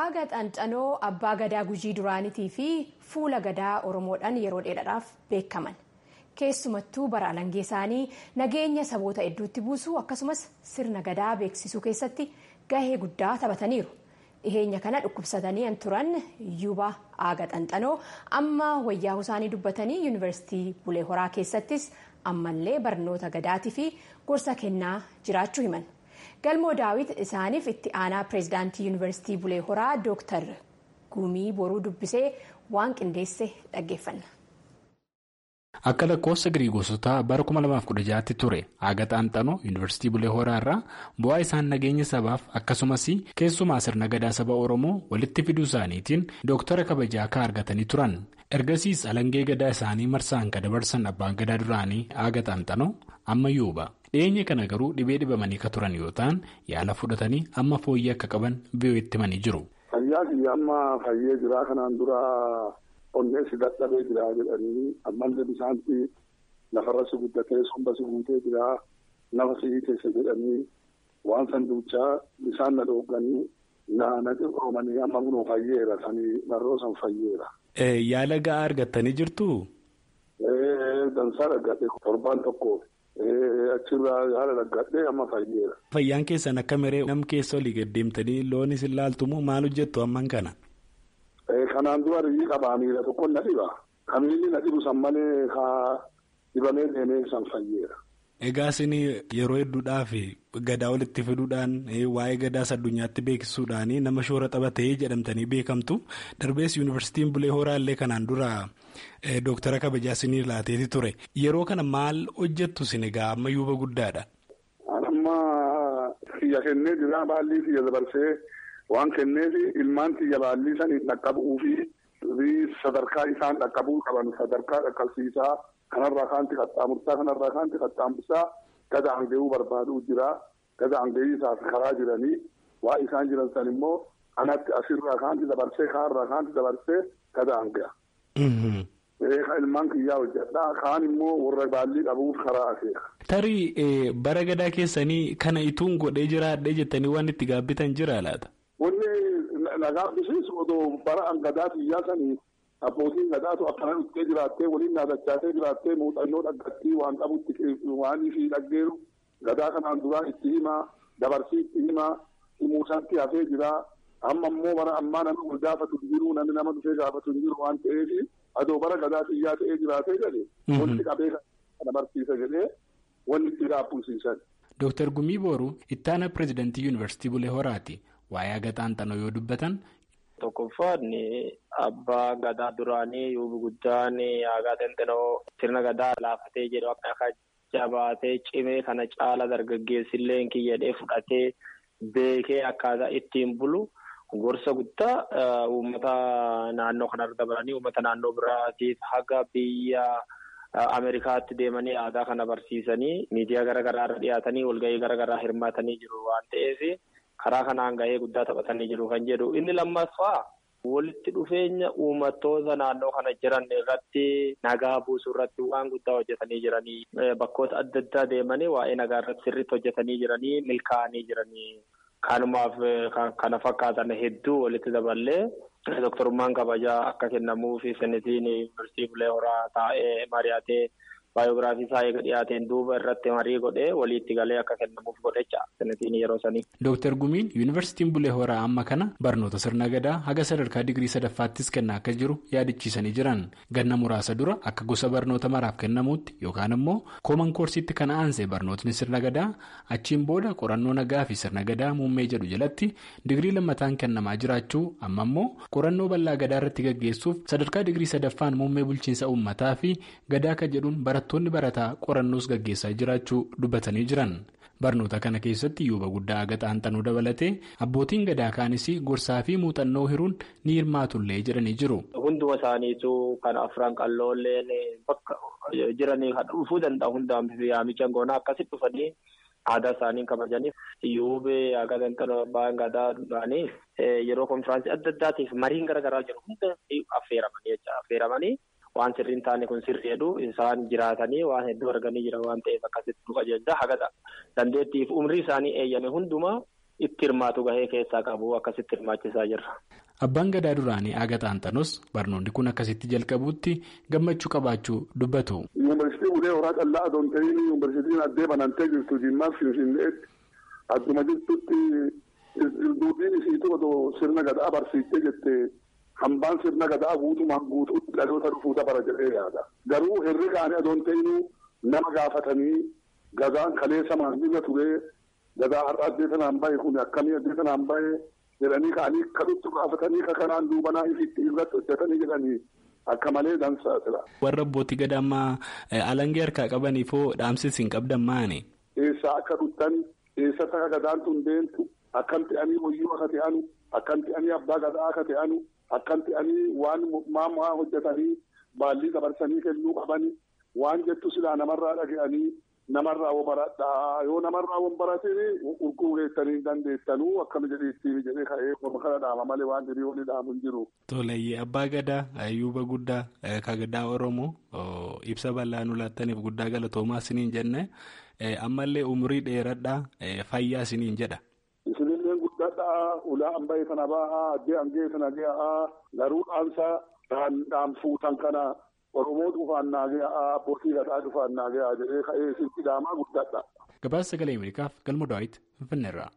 Aaga xanxanoo abbaa gadaa gujii duraanitii fi fuula gadaa oromoodhaan yeroo dheeraadhaaf beekaman keessumattuu bara alangee isaanii nageenya saboota hedduutti buusuu akkasumas sirna gadaa beeksisuu keessatti gahee guddaa taphataniiru. dhiheenya kana dhukkubsatanii turan yuuba aaga xanxanoo amma wayyaa isaanii dubbatanii yuunivarsiitii bulee horaa keessattis ammallee barnoota gadaatii fi gorsa kennaa jiraachuu himan. Galmoo daawit isaaniif itti aanaa pireezidaantii yuunivarsiitii bulee horaa dooktar gumii boruu dubbisee waan qindeesse dhaggeeffanna. Akka lakkoofsa Giriigoosotaa bara 2016tti ture aaga xaanxanoo yuunivarsiitii bulee horaa irraa bu'aa isaan nageenya sabaaf akkasumas keessumaa sirna gadaa saba oromoo walitti fiduu isaaniitiin dooktara kabajaa akka argatanii turan ergasiis alangee gadaa isaanii marsaan kan dabarsan abbaan gadaa duraanii aaga xaanxanoo amma yuuba dhiyeenya kana garuu dhibee dhibamanii ka turan yoo ta'an yaala fudhatanii amma fooyyee akka qaban biyyooti himanii jiru. Fayyaa kiyya amma fayyee jira kanaan dura. Onneessi dadhabee jira jedhanii ammallee bisaanti lafarra si guddatee somba si guutee jira nafa si'ii keessa jedhanii waan san duuchaa bisaan na dhooganii na naqi oomanii amma kunoo fayyeera sanii marroo san fayyeera. Yaala ga'aa argattanii jirtu? Dansaa dhaggadhe torbaan tokko achirraa yaala dhaggadhe amma fayyeera. Fayyaan keessan akka meree nam keessa olii gaddeemtanii loon isin laaltumoo maal hojjettu amman kana? Kanaan dura riyyii qabaa miila tokko na dhiba. Kamiilli na dhibu san malee haa dibamee deemee san fayyeera. Egaa isin yeroo hedduudhaaf gadaa walitti fiduudhaan waa'ee gadaas addunyaatti beeksisuudhaan nama shoora taphatee jedhamtanii beekamtu darbees yuunivarsiitiin bulee horaallee kanaan dura dooktara kabajaa isinii laateeti ture yeroo kana maal hojjettu isin egaa amma yuuba guddaadha. Amma xiyya kennee jira baallii xiyya dabarsee. Waan kenneef ilmaan xiyya baallii saniif dhaqqabuu fi sadarkaa isaan dhaqqabuu qaban sadarkaa dhaqqabsiisaa kanarraa kaanti qaxxaamursaa kanarraa kaanti qaxxaamursaa gada hanga'uu barbaaduu jira. Gada hanga'ii karaa jiranii waa isaan jiran san immoo kanatti asirraa kaanti dabarsee kaarraa kaanti dabarsee gada hanga'a. Ilmaan kiyyaa hojjedha. Kaan immoo warra baallii qabuuf karaa akeeka. Tarii bara gadaa keessanii kana ituun godhee jiraadhee jettanii waan itti gaabbitan jira laata? Wanni nagaa bisiisu odoo bara gadaa xiyyaa sanii abbootiin gadaatu akkana dhuftee jiraattee waliin naadachaatee jiraattee muuxannoo dhaggattii waan qabutti waan ishii dhaggeeru gadaa kanaan duraa itti himaa dabarsii itti himaa himuusaatti hafee jira. Amma immoo bara ammaa namni wal gaafatu hin jiru namni nama dhufee gaafatu hin jiru waan ta'eef adoo bara gadaa xiyyaa ta'ee jiraatee jedhe wanti qabee kana barsiisa jedhee wanni itti dhaabbuusiisan. Dooktar Gumii Booruu ittaana pireezidantii yuunivarsiitii Bulee Horaati. Waa'ee aaga xaanxanoo yoo dubbatan. Tokkoffaan abbaa gadaa duraanii yuubi guddaan aagaa xaanxanoo sirna gadaa laafatee jedhu akka jabaatee cimee kana caala dargaggeessillee kiyyadhee fudhatee beekee akkaataa ittiin bulu gorsa guddaa uummata naannoo kanarra dabalanii uummata naannoo biraatiif haga biyya Ameerikaatti deemanii aadaa kana barsiisanii miidiyaa garaagaraa irra dhiyaatanii walgahii garaagaraa hirmaatanii jiru waan ta'eef. Karaa kanaan gahee guddaa taphatanii jiru kan jedhu inni lammaffaa walitti dhufeenya uummattoota naannoo kana jiran irratti nagaa buusuu irratti waan guddaa hojjetanii jiranii bakkoota adda addaa deemanii waa'ee nagaa irratti sirriitti hojjetanii jiranii milkaa'anii jiranii kanumaaf kana fakkaatan hedduu walitti daballee doktorummaan kabajaa akka kennamuufi senetiin yuunivarsiitii bulee horaa taa'ee mari'atee. Baayogiraafii isaa eega dhiyaateen duuba irratti marii godhee waliitti galee akka kennamuuf godhecha senetiin yeroo sanii. Dooktar Gumiin yuunivarsiitiin Bulee Horaa amma kana barnoota sirna gadaa haga sadarkaa digirii sadaffaattis kennaa akka jiru yaadachiisanii jiran ganna muraasa dura akka gosa barnoota maraaf kennamuutti yookaan immoo kooman koorsiitti kan aansee barnootni sirna gadaa achiin booda qorannoo nagaa fi sirna gadaa muummee jedhu jalatti digirii lammataan kennamaa jiraachuu amma immoo qorannoo bal'aa gadaa irratti gaggeessuuf sadarkaa digirii sadaffaan muummee bulchiinsa uummataa fi gadaa akka jedhuun barattoonni barataa qorannoos gaggeessaa jiraachuu dubbatanii jiran barnoota kana keessatti yuuba guddaa aga xaanxanuu dabalatee abbootiin gadaa kaanis gorsaa fi muuxannoo hiruun ni hirmaatullee jedhanii jiru. Hunduma isaaniitu kan afran qalloolleen bakka jiranii dhufuu danda'u hundaan yaamicha goonaa akkasitti dhufanii aadaa isaanii kabajaniif yuubee aga xaanxanuu abbaan gadaa duraanii yeroo konfiraansii adda addaatiif mariin garaagaraa jiru hunda affeeramanii jecha affeeramanii. Waan sirriin taane kun sirrii jedhu isaan jiraatanii waan hedduu arganii jiran waan ta'eef akkasitti dhufa jecha haga dandeettiif umrii isaanii eeyyame hundumaa itti hirmaatu gahee keessaa qabu akkasitti hirmaachisaa jirra. Abbaan gadaa duraanii Aga Xaanxanos barnoonni kun akkasitti jalqabuutti gammachuu qabaachuu dubbatu. Yuunivarsiitii Ulee Horaa Callaa Adoon ta'in yuunivarsiitiin addee banantee jirtu Jimmaa Finfinneetti adduma jirtutti duudhiin isiitu sirna gadaa barsiistee jettee hambaan sirna gadaa guutumaan guutuutti dhaloota dhufuu dabara jedhee yaada. Garuu herregaan adoon ta'inuu nama gaafatanii gadaan kaleessa maamila turee gadaa har'a addee sanaan bahe kun akkamii addee sanaan bahe jedhanii ka'anii kadhutti gaafatanii ka kanaan duubanaa ifitti irratti hojjetanii jedhanii akka malee dansaa jira. Warra abbootii gadaa ammaa alangee harkaa qabaniifoo dhaamsis hin qabdan maani? Eessaa akka dhuttan eessa taka gadaan tun deemtu akkam ta'anii hoyyuu akka ta'anu akkam ta'anii abbaa gadaa akka ta'anu akkam ta'anii waan maamaa hojjetanii baallii dabarsanii kennuu qabanii waan jettu silaa namarraa dhaga'anii namarraa wo baradhaa yoo namarraa won baratini urguu geessanii dandeessanuu akkam jedheettiin jedhee ka'ee kana dhaama malee waan jedhee wani dhaamu hin jiru. Toleeyyee abbaa gadaa ayyuuba guddaa ka gadaa oromoo ibsa bal'aa nu laattaniif guddaa galatoomaa isiniin jenne ammallee umurii dheeradhaa fayyaa isiniin jedha. Guddaadhaa ulaa hamba'ee sana bahaa addee hangee sana gahaa garuu dhaamsa dhaan fuutan kana. Oromoo dhufaan naagee abbootii gadaa dhufaan naagee jedhee ka'ee sitti dhaamaa guddaadha. Gabaasa sagalee Ameerikaaf galma Daawit Finfinneerraa.